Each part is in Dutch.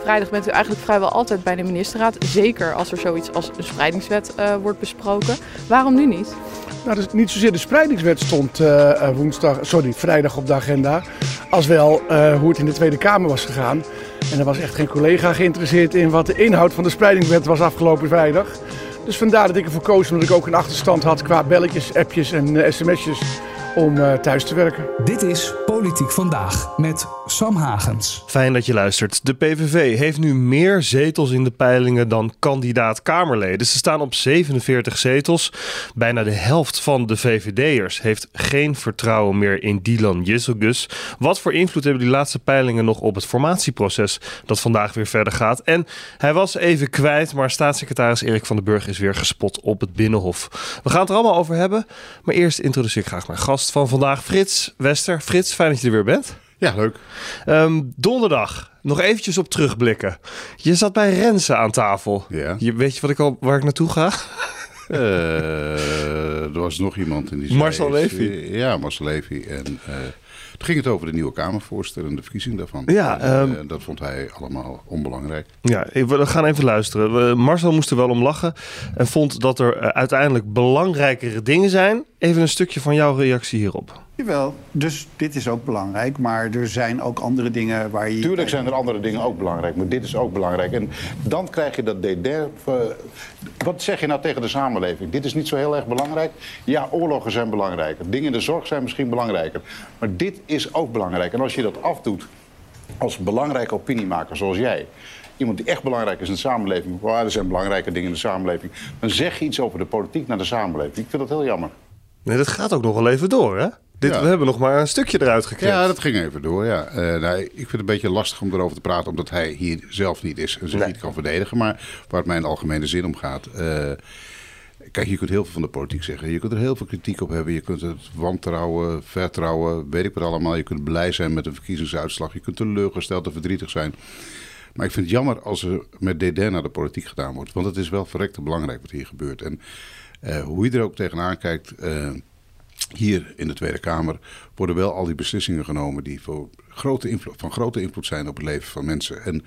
Vrijdag bent u eigenlijk vrijwel altijd bij de ministerraad. Zeker als er zoiets als een spreidingswet uh, wordt besproken. Waarom nu niet? Nou, dus niet zozeer de spreidingswet stond uh, woensdag, sorry, vrijdag op de agenda. Als wel uh, hoe het in de Tweede Kamer was gegaan. En er was echt geen collega geïnteresseerd in wat de inhoud van de spreidingswet was afgelopen vrijdag. Dus vandaar dat ik ervoor koos, omdat ik ook een achterstand had qua belletjes, appjes en sms'jes om uh, thuis te werken. Dit is Politiek Vandaag met Sam Hagens. Fijn dat je luistert. De PVV heeft nu meer zetels in de peilingen dan kandidaat Kamerleden. Ze staan op 47 zetels. Bijna de helft van de VVD'ers heeft geen vertrouwen meer in Dylan Jisselgus. Wat voor invloed hebben die laatste peilingen nog op het formatieproces dat vandaag weer verder gaat? En hij was even kwijt, maar staatssecretaris Erik van den Burg is weer gespot op het Binnenhof. We gaan het er allemaal over hebben, maar eerst introduceer ik graag mijn gast van vandaag, Frits Wester. Frits, fijn dat je er weer bent. Ja, leuk. Um, donderdag, nog eventjes op terugblikken. Je zat bij Renze aan tafel. Ja. Je, weet je wat ik al, waar ik naartoe ga? Uh, er was nog iemand in die Marcel Levy. Ja, Marcel Levy. En uh, toen ging het over de nieuwe Kamervoorzitter en de verkiezing daarvan. Ja, en, um, dat vond hij allemaal onbelangrijk. Ja, we gaan even luisteren. Marcel moest er wel om lachen en vond dat er uiteindelijk belangrijkere dingen zijn. Even een stukje van jouw reactie hierop. Jawel, dus dit is ook belangrijk. Maar er zijn ook andere dingen waar je... Tuurlijk zijn er andere dingen ook belangrijk, maar dit is ook belangrijk. En dan krijg je dat DDR... Wat zeg je nou tegen de samenleving? Dit is niet zo heel erg belangrijk. Ja, oorlogen zijn belangrijker. Dingen in de zorg zijn misschien belangrijker. Maar dit is ook belangrijk. En als je dat afdoet als belangrijke opiniemaker zoals jij... Iemand die echt belangrijk is in de samenleving... waar er zijn belangrijke dingen in de samenleving... dan zeg je iets over de politiek naar de samenleving. Ik vind dat heel jammer. Nee, dat gaat ook nog wel even door, hè? Dit, Ja. We hebben nog maar een stukje eruit gekregen. Ja, dat ging even door. Ja. Eh, nou, ik vind het een beetje lastig om erover te praten, omdat hij hier zelf niet is en zich Nee. niet kan verdedigen. Maar waar het mij in algemene zin om gaat. eh, kijk, je kunt heel veel van de politiek zeggen. Je kunt er heel veel kritiek op hebben. Je kunt het wantrouwen, vertrouwen, weet ik wat allemaal. Je kunt blij zijn met een verkiezingsuitslag. Je kunt teleurgesteld en verdrietig zijn. Maar ik vind het jammer als er met dédain naar de politiek gedaan wordt. Want het is wel verrekte belangrijk wat hier gebeurt. En eh, hoe je er ook tegenaan kijkt. eh, hier in de Tweede Kamer worden wel al die beslissingen genomen die voor grote invloed, van grote invloed zijn op het leven van mensen. En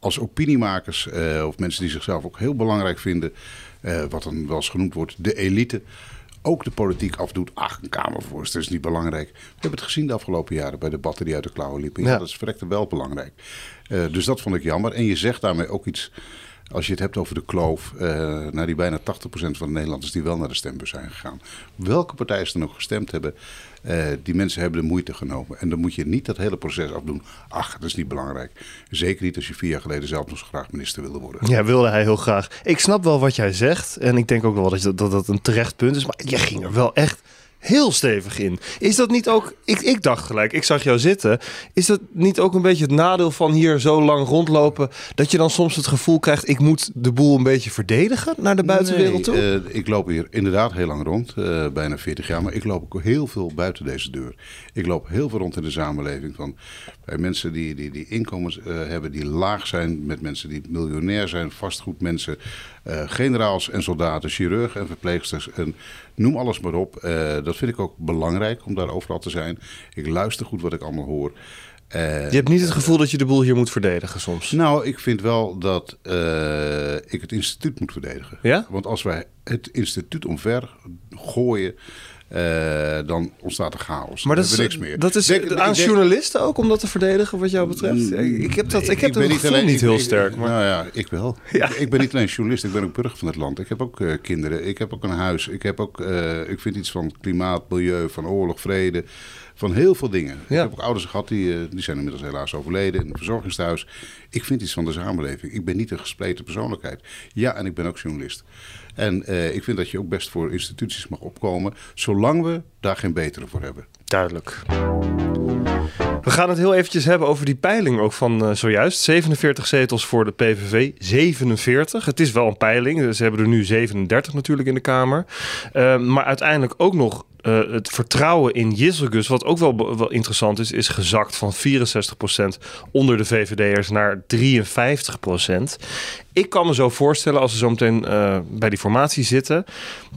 als opiniemakers eh, of mensen die zichzelf ook heel belangrijk vinden, eh, wat dan wel eens genoemd wordt, de elite, ook de politiek afdoet. Ach, een Kamervoorzitter is niet belangrijk. We hebben het gezien de afgelopen jaren bij debatten die uit de klauwen liepen. Ja, Ja. dat is verrekte wel belangrijk. Eh, dus dat vond ik jammer. En je zegt daarmee ook iets. Als je het hebt over de kloof eh, naar die bijna 80% van de Nederlanders die wel naar de stembus zijn gegaan. Welke partijen ze dan ook gestemd hebben, eh, die mensen hebben de moeite genomen. En dan moet je niet dat hele proces afdoen. Ach, dat is niet belangrijk. Zeker niet als je vier jaar geleden zelf nog graag minister wilde worden. Ja, wilde hij heel graag. Ik snap wel wat jij zegt. En ik denk ook wel dat dat dat een terecht punt is. Maar je ging er wel echt heel stevig in. Is dat niet ook... Ik, ik dacht gelijk, ik zag jou zitten. Is dat niet ook een beetje het nadeel van hier zo lang rondlopen... dat je dan soms het gevoel krijgt... ik moet de boel een beetje verdedigen naar de buitenwereld toe? Eh, ik loop hier inderdaad heel lang rond, eh, bijna 40 jaar. Maar ik loop ook heel veel buiten deze deur. Ik loop heel veel rond in de samenleving. Van, bij mensen die, die, die inkomens eh, hebben die laag zijn. Met mensen die miljonair zijn, vastgoedmensen. Eh generaals en soldaten, chirurgen en verpleegsters. En noem alles maar op. Eh, dat vind ik ook belangrijk om daar overal te zijn. Ik luister goed wat ik allemaal hoor. Eh, Je hebt niet het gevoel dat je de boel hier moet verdedigen soms. nou, ik vind wel dat eh, ik het instituut moet verdedigen. Ja? Want als wij het instituut omver gooien, eh, dan ontstaat er chaos. Maar dat is, niks meer. dat is Denk- ik aan denk- journalisten ook om dat te verdedigen wat jou betreft? Ik heb dat, ik heb dat ben gevoel alleen- niet ik- heel ik- sterk. Maar... Nou ja, ik wel. Ja. Ik, ik ben niet alleen journalist, ik ben ook burger van het land. Ik heb ook eh, kinderen, ik heb ook een huis. Ik, heb ook, eh, ik vind iets van klimaat, milieu, van oorlog, vrede. Van heel veel dingen. Ik heb ook ouders gehad, die, eh, die zijn inmiddels helaas overleden in een verzorgingstehuis. Ik vind iets van de samenleving. Ik ben niet een gespleten persoonlijkheid. Ja, en ik ben ook journalist. En eh, ik vind dat je ook best voor instituties mag opkomen, zolang we daar geen betere voor hebben. Duidelijk. We gaan het heel eventjes hebben over die peiling ook van eh, zojuist. 47 zetels voor de PVV, 47. Het is wel een peiling. Ze hebben er nu 37 natuurlijk in de Kamer. Eh, maar uiteindelijk ook nog eh, het vertrouwen in Jisselgus, wat ook wel, wel interessant is, is gezakt van 64% onder de VVD'ers naar 53%. Ik kan me zo voorstellen, als we zo meteen bij die formatie zitten,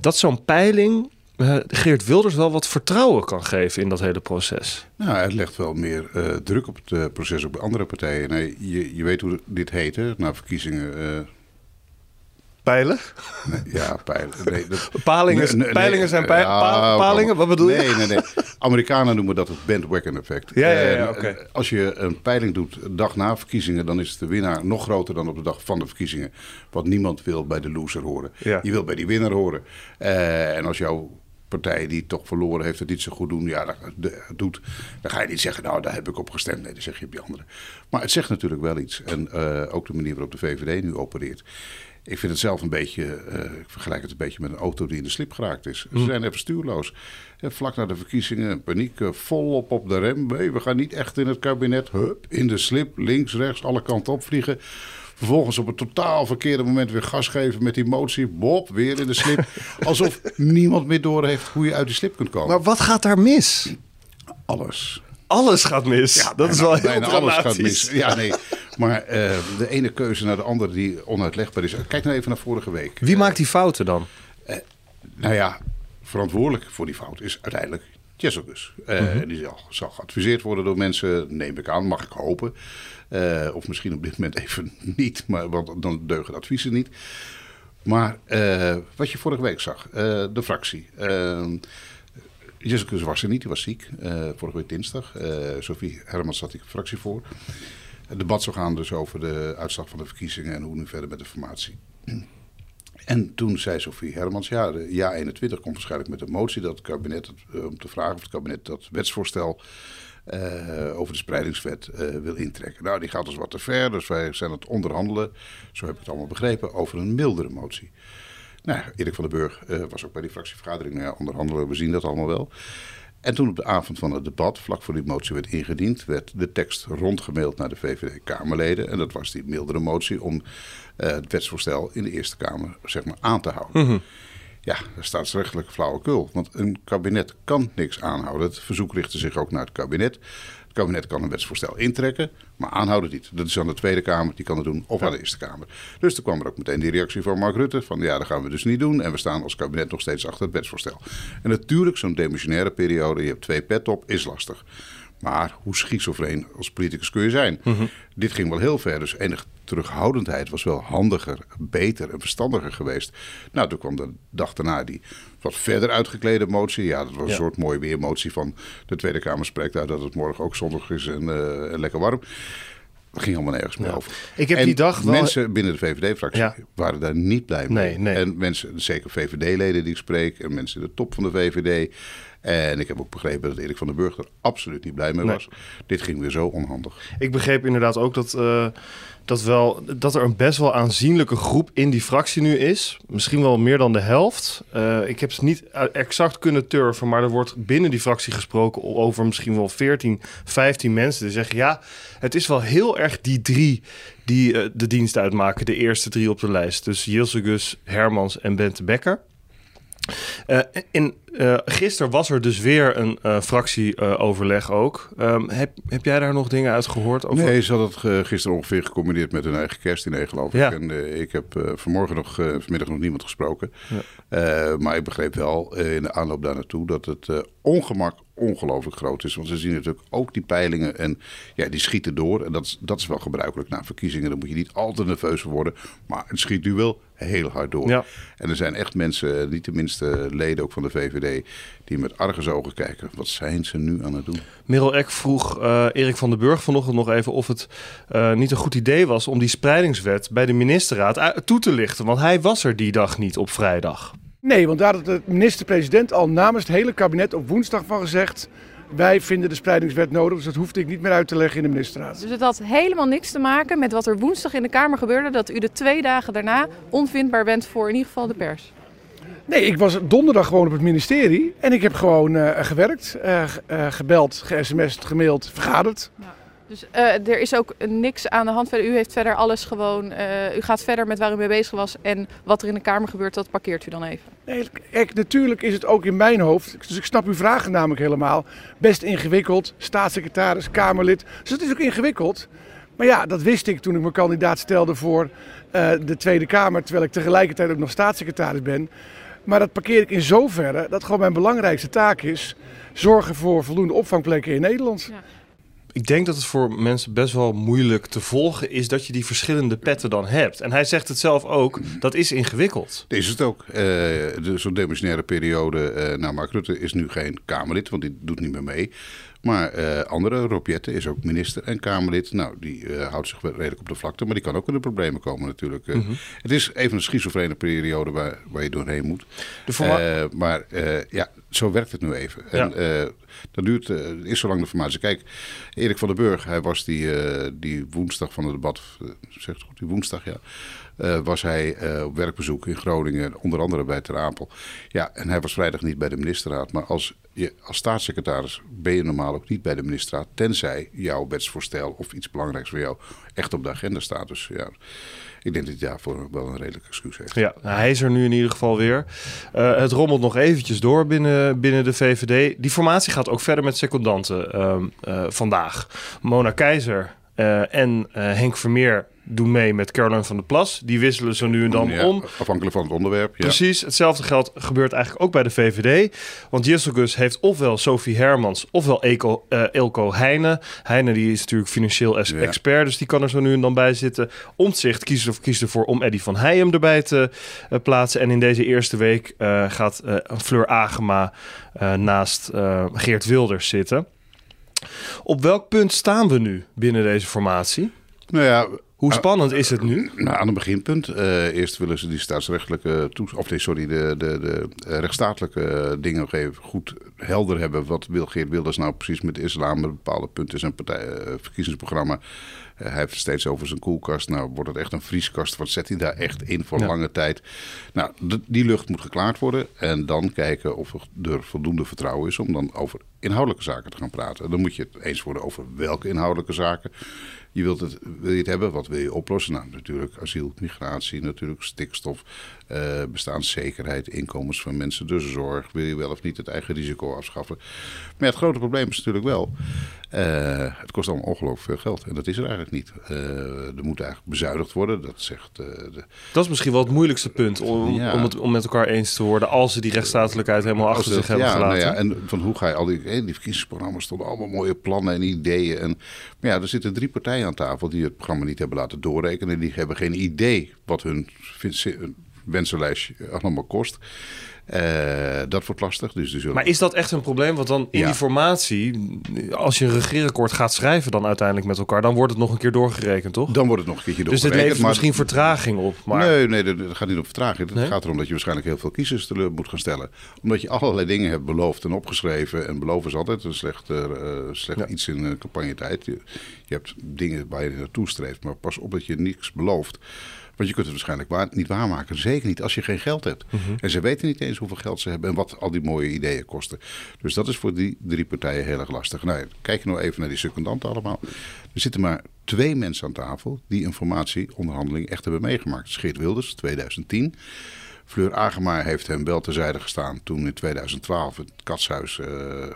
dat zo'n peiling uh, Geert Wilders wel wat vertrouwen kan geven in dat hele proces. Nou, het legt wel meer uh, druk op het uh, proces op andere partijen. Nee, je, je weet hoe dit heet, hè? Na verkiezingen. Pijlen? Nee, ja, pijlen. Nee, dat, palingen, nee, peilingen zijn pij, ja, pa, palingen? Wat bedoel nee, je? Nee, nee, Amerikanen noemen dat het bandwagon effect. Ja, ja, ja oké. Als je een peiling doet dag na verkiezingen, dan is de winnaar nog groter dan op de dag van de verkiezingen. Want niemand wil bij de loser horen. Ja. Je wil bij die winnaar horen. Uh, en als jouw partij die toch verloren heeft het niet zo goed doen, ja, dat, doet, dan ga je niet zeggen, nou, daar heb ik op gestemd. Nee, dan zeg je op die andere. Maar het zegt natuurlijk wel iets. En uh, ook de manier waarop de VVD nu opereert. Ik vind het zelf een beetje, uh, ik vergelijk het een beetje met een auto die in de slip geraakt is. Ze zijn even stuurloos. En vlak na de verkiezingen, paniek, uh, volop op de rem. Nee, we gaan niet echt in het kabinet. Hup, in de slip, links, rechts, alle kanten opvliegen. Vervolgens op het totaal verkeerde moment weer gas geven met die motie. Bob, weer in de slip. Alsof niemand meer door heeft hoe je uit die slip kunt komen. Maar wat gaat daar mis? Alles. Alles gaat mis. Ja, dat bijna, is wel heel dramatisch. alles gaat mis. Ja, nee. Maar uh, de ene keuze naar de andere die onuitlegbaar is. Kijk nou even naar vorige week. Wie uh, maakt die fouten dan? Uh, nou ja, verantwoordelijk voor die fout is uiteindelijk Jesselgus. Uh, mm -hmm. Die zal, zal geadviseerd worden door mensen, neem ik aan, mag ik hopen. Uh, of misschien op dit moment even niet, maar, want dan deugen de adviezen niet. Maar uh, wat je vorige week zag, de fractie. Jesselgus was er niet, die was ziek. vorige week dinsdag. Sophie Hermans zat die fractie voor. Het debat zou gaan dus over de uitslag van de verkiezingen en hoe nu verder met de formatie. En toen zei Sophie Hermans, ja, de ja 21 komt waarschijnlijk met een motie dat het kabinet, om te vragen of het kabinet dat wetsvoorstel uh, over de spreidingswet uh, wil intrekken. Nou, die gaat dus wat te ver, dus wij zijn het onderhandelen, zo heb ik het allemaal begrepen, over een mildere motie. Nou, Erik van den Burg was ook bij die fractievergadering onderhandelen, we zien dat allemaal wel. En toen op de avond van het debat, vlak voor die motie werd ingediend, werd de tekst rondgemaild naar de VVD-Kamerleden. En dat was die mildere motie om uh, het wetsvoorstel in de Eerste Kamer zeg maar, aan te houden. -hmm. Ja, staatsrechtelijk flauwekul. Want een kabinet kan niks aanhouden. Het verzoek richtte zich ook naar het kabinet. Het kabinet kan een wetsvoorstel intrekken, maar aanhouden niet. Dat is aan de Tweede Kamer, die kan het doen, of aan de Eerste Kamer. Dus toen kwam er ook meteen die reactie van Mark Rutte: van ja, dat gaan we dus niet doen. En we staan als kabinet nog steeds achter het wetsvoorstel. En natuurlijk, zo'n demissionaire periode, je hebt twee pet op, is lastig. Maar hoe schizofreen als politicus kun je zijn? Mm -hmm. Dit ging wel heel ver, dus enige terughoudendheid was wel handiger, beter en verstandiger geweest. Nou, toen kwam de dag daarna die wat verder uitgeklede motie. Ja, dat was ja. een soort mooie weermotie van de Tweede Kamer spreekt uit dat het morgen ook zondag is en, uh, en lekker warm. Dat ging allemaal nergens meer ja. over. Ik heb en die dag wel... Mensen binnen de VVD-fractie Ja. waren daar niet blij mee. Nee, nee. En mensen, zeker VVD-leden die ik spreek... en mensen in de top van de VVD... En ik heb ook begrepen dat Erik van den Burg er absoluut niet blij mee Nee. was. Dit ging weer zo onhandig. Ik begreep inderdaad ook dat, eh, dat, wel, dat er een best wel aanzienlijke groep in die fractie nu is. Misschien wel meer dan de helft. Eh, ik heb het niet exact kunnen turven, maar er wordt binnen die fractie gesproken over misschien wel 14, 15 mensen. Die zeggen ja, het is wel heel erg die drie die eh, de dienst uitmaken. De eerste drie op de lijst. Dus Jilse Gus, Hermans en Bente Becker. Uh, en uh, gisteren was er dus weer een uh, fractieoverleg ook. Um, heb, heb jij daar nog dingen uit gehoord? Over? Nee, ze hadden het gisteren ongeveer gecombineerd met hun eigen kerstdiner, geloof ik. Ja. En uh, ik heb vanmorgen nog, vanmiddag nog niemand gesproken. Ja. maar ik begreep wel in de aanloop daar naartoe dat het ongemak ongelooflijk groot is. Want ze zien natuurlijk ook die peilingen en ja, die schieten door. En dat is, dat is wel gebruikelijk na verkiezingen. Dan moet je niet al te nerveus worden. Maar het schiet nu wel heel hard door. Ja. En er zijn echt mensen, niet tenminste leden ook van de VVD, die met argusogen kijken. Wat zijn ze nu aan het doen? Merel Eck vroeg uh, Erik van den Burg vanochtend nog even of het uh, niet een goed idee was om die spreidingswet bij de ministerraad toe te lichten. Want hij was er die dag niet op vrijdag. Nee, want daar had de minister-president al namens het hele kabinet op woensdag van gezegd... wij vinden de spreidingswet nodig, dus dat hoefde ik niet meer uit te leggen in de ministerraad. Dus het had helemaal niks te maken met wat er woensdag in de Kamer gebeurde... dat u de twee dagen daarna onvindbaar bent voor in ieder geval de pers? Nee, ik was donderdag gewoon op het ministerie en ik heb gewoon uh, gewerkt, uh, uh, gebeld, ge-sms'd, gemaild, vergaderd. Ja. Dus er is ook niks aan de hand. U heeft verder alles gewoon. U gaat verder met waar u mee bezig was. En wat er in de Kamer gebeurt, dat parkeert u dan even. Nee, kijk, natuurlijk is het ook in mijn hoofd. Dus ik snap uw vragen namelijk helemaal. Best ingewikkeld. Staatssecretaris, Kamerlid. Dus het is ook ingewikkeld. Maar ja, dat wist ik toen ik mijn kandidaat stelde voor de Tweede Kamer. Terwijl ik tegelijkertijd ook nog staatssecretaris ben. Maar dat parkeer ik in zoverre dat gewoon mijn belangrijkste taak is... zorgen voor voldoende opvangplekken in Nederland. Ja. Ik denk dat het voor mensen best wel moeilijk te volgen is dat je die verschillende petten dan hebt. En hij zegt het zelf ook, dat is ingewikkeld. Is het ook. Eh, de, Zo'n demissionaire periode. eh nou, Mark Rutte is nu geen Kamerlid, want die doet niet meer mee. Maar eh, andere, Rob Jetten is ook minister en Kamerlid. Nou, die eh, houdt zich redelijk op de vlakte, maar die kan ook in de problemen komen natuurlijk. Eh, Het is even een schizofrene periode waar, waar je doorheen moet. De maar ja, zo werkt het nu even. En dat duurt, is zo lang de formatie. Kijk, Erik van den Burg, hij was die, die woensdag van het debat, zeg het goed, die woensdag ja, was hij op werkbezoek in Groningen, onder andere bij Ter Apel. Ja, en hij was vrijdag niet bij de ministerraad. Maar als, als staatssecretaris ben je normaal ook niet bij de ministerraad, tenzij jouw wetsvoorstel of iets belangrijks voor jou echt op de agenda staat. Dus ja, ik denk dat hij daarvoor wel een redelijk excuus heeft. Ja, nou, hij is er nu in ieder geval weer. Eh, het rommelt nog eventjes door binnen, binnen de VVD. Die formatie gaat ook verder met secondanten ehm, eh, vandaag. Mona Keizer eh, en eh, Henk Vermeer doen mee met Caroline van der Plas. Die wisselen zo nu en dan Ja, om. Afhankelijk van het onderwerp. Ja. Precies, hetzelfde geldt gebeurt eigenlijk ook bij de VVD. Want Jesselgus heeft ofwel Sophie Hermans ofwel Eko, eh, Elko Heijnen. Heijnen die is natuurlijk financieel Ja. expert, dus die kan er zo nu en dan bij zitten. Omtzigt kiest, er- kiest ervoor om Eddy van Heijem erbij te plaatsen. En in deze eerste week gaat Fleur Agema naast Geert Wilders zitten. Op welk punt staan we nu binnen deze formatie? Nou ja, Hoe spannend is het nu? Nou, aan een beginpunt. Eh, eerst willen ze die staatsrechtelijke toes of nee, sorry, de, de, de eh, rechtsstatelijke dingen nog even goed helder hebben. Wat wil Geert Wilders nou precies met de islam? Met bepaalde punten in zijn partij, eh, verkiezingsprogramma. Eh, hij heeft het steeds over zijn koelkast. Nou, wordt het echt een vrieskast? Wat zet hij daar echt in voor Ja. lange tijd? Nou, die lucht moet geklaard worden. En dan kijken of er voldoende vertrouwen is om dan over inhoudelijke zaken te gaan praten. Dan moet je het eens worden over welke inhoudelijke zaken. Je wilt het, wil je het hebben? Wat wil je oplossen? Nou, natuurlijk asiel, migratie, natuurlijk stikstof, eh, bestaanszekerheid, inkomens van mensen, de zorg. Wil je wel of niet het eigen risico afschaffen? Maar ja, het grote probleem is natuurlijk wel, eh, het kost allemaal ongelooflijk veel geld. En dat is er eigenlijk niet. Eh, er moet eigenlijk bezuinigd worden, dat zegt eh, de, Dat is misschien wel het moeilijkste punt om, Ja. om, het, om met elkaar eens te worden als ze die rechtsstatelijkheid helemaal achter zich hebben ja, gelaten. Nou ja, en van hoe ga je al die, hè, die verkiezingsprogramma's stonden allemaal mooie plannen en ideeën. En, maar ja, er zitten drie partijen aan tafel die het programma niet hebben laten doorrekenen. Die hebben geen idee wat hun wensenlijstje allemaal kost. Eh, dat wordt lastig. Dus zullen... Maar is dat echt een probleem? Want dan in Ja. die formatie, als je een regeerakkoord gaat schrijven dan uiteindelijk met elkaar, dan wordt het nog een keer doorgerekend, toch? Dan wordt het nog een keertje dus dit doorgerekend, levert maar- misschien vertraging op. Maar Nee, nee, dat, gaat niet om vertraging. Het Nee? gaat erom dat je waarschijnlijk heel veel kiezers teleur moet gaan stellen. Omdat je allerlei dingen hebt beloofd en opgeschreven. En beloven is altijd een slecht, eh, eh, slecht Ja. iets in uh, campagnetijd. Je, je hebt dingen waar je naartoe streeft, maar pas op dat je niks belooft. Want je kunt het waarschijnlijk waar, niet waarmaken. Zeker niet als je geen geld hebt. En ze weten niet eens hoeveel geld ze hebben en wat al die mooie ideeën kosten. Dus dat is voor die drie partijen heel erg lastig. Nou, kijk je nou even naar die secundanten allemaal. Er zitten maar twee mensen aan tafel die informatieonderhandeling echt hebben meegemaakt. Geert Wilders, 2010. Fleur Agema heeft hem wel terzijde gestaan toen in 2012 het Katshuis eh, eh,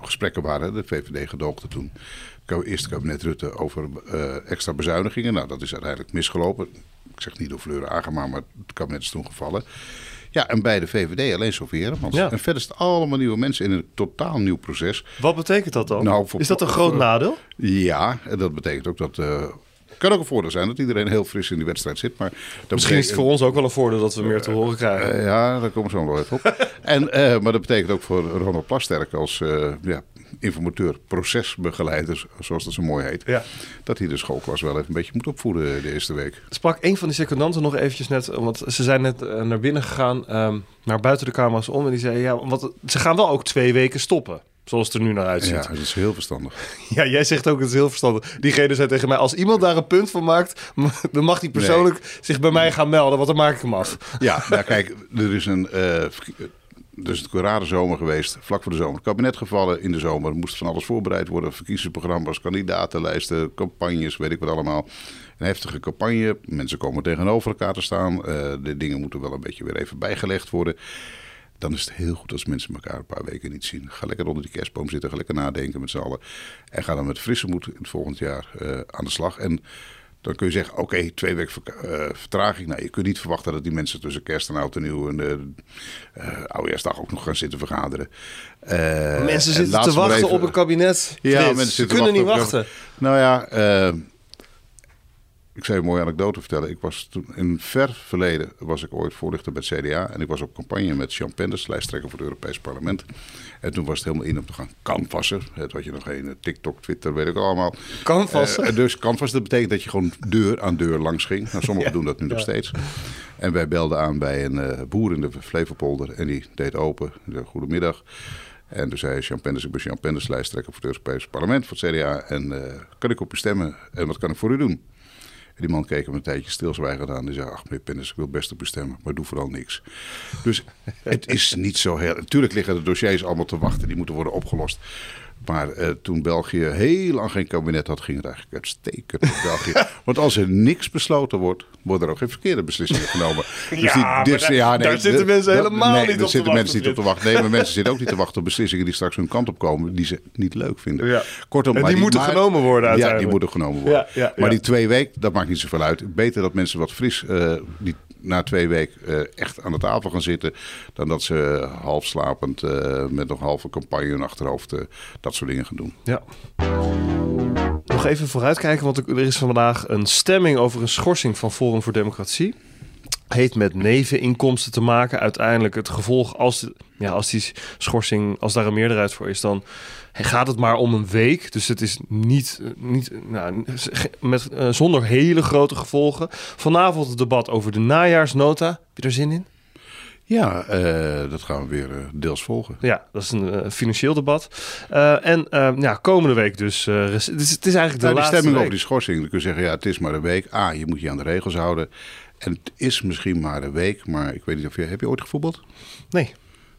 gesprekken waren. De VVD gedoogde toen. Het eerste kabinet Rutte over eh, extra bezuinigingen. Nou, dat is uiteindelijk misgelopen. Ik zeg niet door Fleur Agema, maar het kabinet is toen gevallen. Ja, en bij de VVD alleen Hermans. Ja. En verder is het allemaal nieuwe mensen in een totaal nieuw proces. wat betekent dat dan? Nou, voor- is dat een groot voor- nadeel? Ja, en dat betekent ook dat... eh kan ook een voordeel zijn dat iedereen heel fris in die wedstrijd zit. Maar Misschien is het voor ons ook wel een voordeel dat we meer te horen krijgen. eh, ja, daar komen we zo nog wel even op. en, eh, maar dat betekent ook voor Ronald Plasterk als eh, ja, informateur, procesbegeleider, zoals dat zo mooi heet. Ja. Dat hij de schoolklas wel even een beetje moet opvoeden de eerste week. Sprak een van die secondanten nog eventjes net, want ze zijn net eh, naar binnen gegaan, ehm, naar buiten de camera's om. En die zei, ja, want ze gaan wel ook twee weken stoppen. Zoals het er nu naar uitziet. Ja, Ja. dat is heel verstandig. jij zegt ook het is heel verstandig. Diegene zei tegen mij, als iemand daar een punt van maakt, dan mag hij persoonlijk zich bij mij gaan melden, want dan maak ik hem af. Ja, nou kijk, er is een... eh, er is een rare zomer geweest, vlak voor de zomer. Het kabinet gevallen in de zomer. Er moest van alles voorbereid worden. Verkiezingsprogramma's, kandidatenlijsten, campagnes, weet ik wat allemaal. Een heftige campagne. Mensen komen tegenover elkaar te staan. Eh, de dingen moeten wel een beetje weer even bijgelegd worden. Dan is het heel goed als mensen elkaar een paar weken niet zien. Ga lekker onder die kerstboom zitten. Ga lekker nadenken met z'n allen. En ga dan met frisse moed het volgend jaar eh, aan de slag. En Dan kun je zeggen, oké, twee weken eh, vertraging. Nou, je kunt niet verwachten dat die mensen tussen kerst en oud en nieuw en de eh oudejaarsdag ook nog gaan zitten vergaderen. Eh, Mensen en zitten te wachten even- op een kabinet. Ja, mensen Ze zitten kunnen niet op- wachten. Nou ja, ik zou je een mooie anekdote vertellen. Ik was toen in het ver verleden was ik ooit voorlichter bij het CDA en ik was op campagne met Jean Penders, lijsttrekker voor het Europees Parlement. En toen was het helemaal in om te gaan canvassen. Het wat je nog een eh, TikTok, Twitter, weet ik allemaal. Canvassen? Eh, dus canvas, dat betekent dat je gewoon deur aan deur langs ging. Nou, sommigen doen dat nu nog steeds. En wij belden aan bij een eh, boer in de Flevopolder en die deed open. Goedemiddag. En toen zei Jean Penders, ik ben Jean Penders, lijsttrekker voor het Europees Parlement, voor het CDA. En kan ik op u stemmen? En wat kan ik voor u doen? Die man keek hem een tijdje stilzwijgend aan. Die zei, ach meneer Penders, ik wil best op u stemmen, maar doe vooral niks. Dus het is niet zo heel... Natuurlijk liggen de dossiers allemaal te wachten, die moeten worden opgelost. Maar eh, toen België heel lang geen kabinet had, ging het eigenlijk uitstekend met België. Want als er niks besloten wordt, worden er ook geen verkeerde beslissingen genomen. Dus Ja, maar daar- daar zitten mensen helemaal nee, niet op daar zitten wachten, mensen niet op te wachten. Nee, maar mensen zitten ook niet te wachten op beslissingen die straks hun kant op komen, die ze niet leuk vinden. Ja. Kortom, En maar die moeten genomen worden Ja, die uiteindelijk. moeten genomen worden. Ja, maar die twee weken, dat maakt niet zoveel uit. Beter dat mensen wat fris eh, die na twee weken eh, echt aan de tafel gaan zitten, dan dat ze half slapend eh, met nog halve campagne in hun achterhoofd dat soort dingen gaan doen. Ja. Even vooruitkijken, want er is vandaag een stemming over een schorsing van Forum voor Democratie. Heeft met neveninkomsten te maken. Uiteindelijk het gevolg, als, ja, als die schorsing, als daar een meerderheid voor is, dan gaat het maar om een week. Dus het is niet, niet nou, met, eh, zonder hele grote gevolgen. Vanavond het debat over de najaarsnota. Heb je er zin in? Ja, eh, dat gaan we weer eh, deels volgen. Ja, dat is een eh, financieel debat. En eh, ja, komende week dus. het, is, eigenlijk de Nou, laatste stemming week. over die schorsing, dan kun je zeggen, ja, het is maar een week. A, je moet je aan de regels houden. En het is misschien maar een week, maar ik weet niet of je... Heb je ooit gevoetbald? Nee.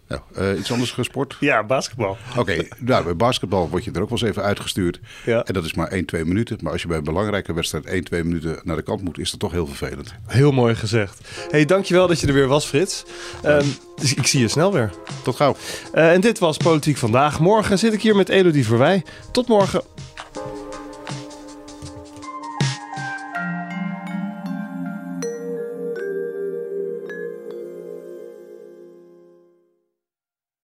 Nou, eh, iets anders gesport? Ja, basketbal. Oké, nou, bij basketbal word je er ook wel eens even uitgestuurd. Ja. En dat is maar 1, 2 minuten. Maar als je bij een belangrijke wedstrijd 1, 2 minuten naar de kant moet, is dat toch heel vervelend. Heel mooi gezegd. hey, dankjewel dat je er weer was, Frits. Ehm, dus ik zie je snel weer. Tot gauw. Eh, en dit was Politiek Vandaag. Morgen zit ik hier met Elodie Verwij. Tot morgen.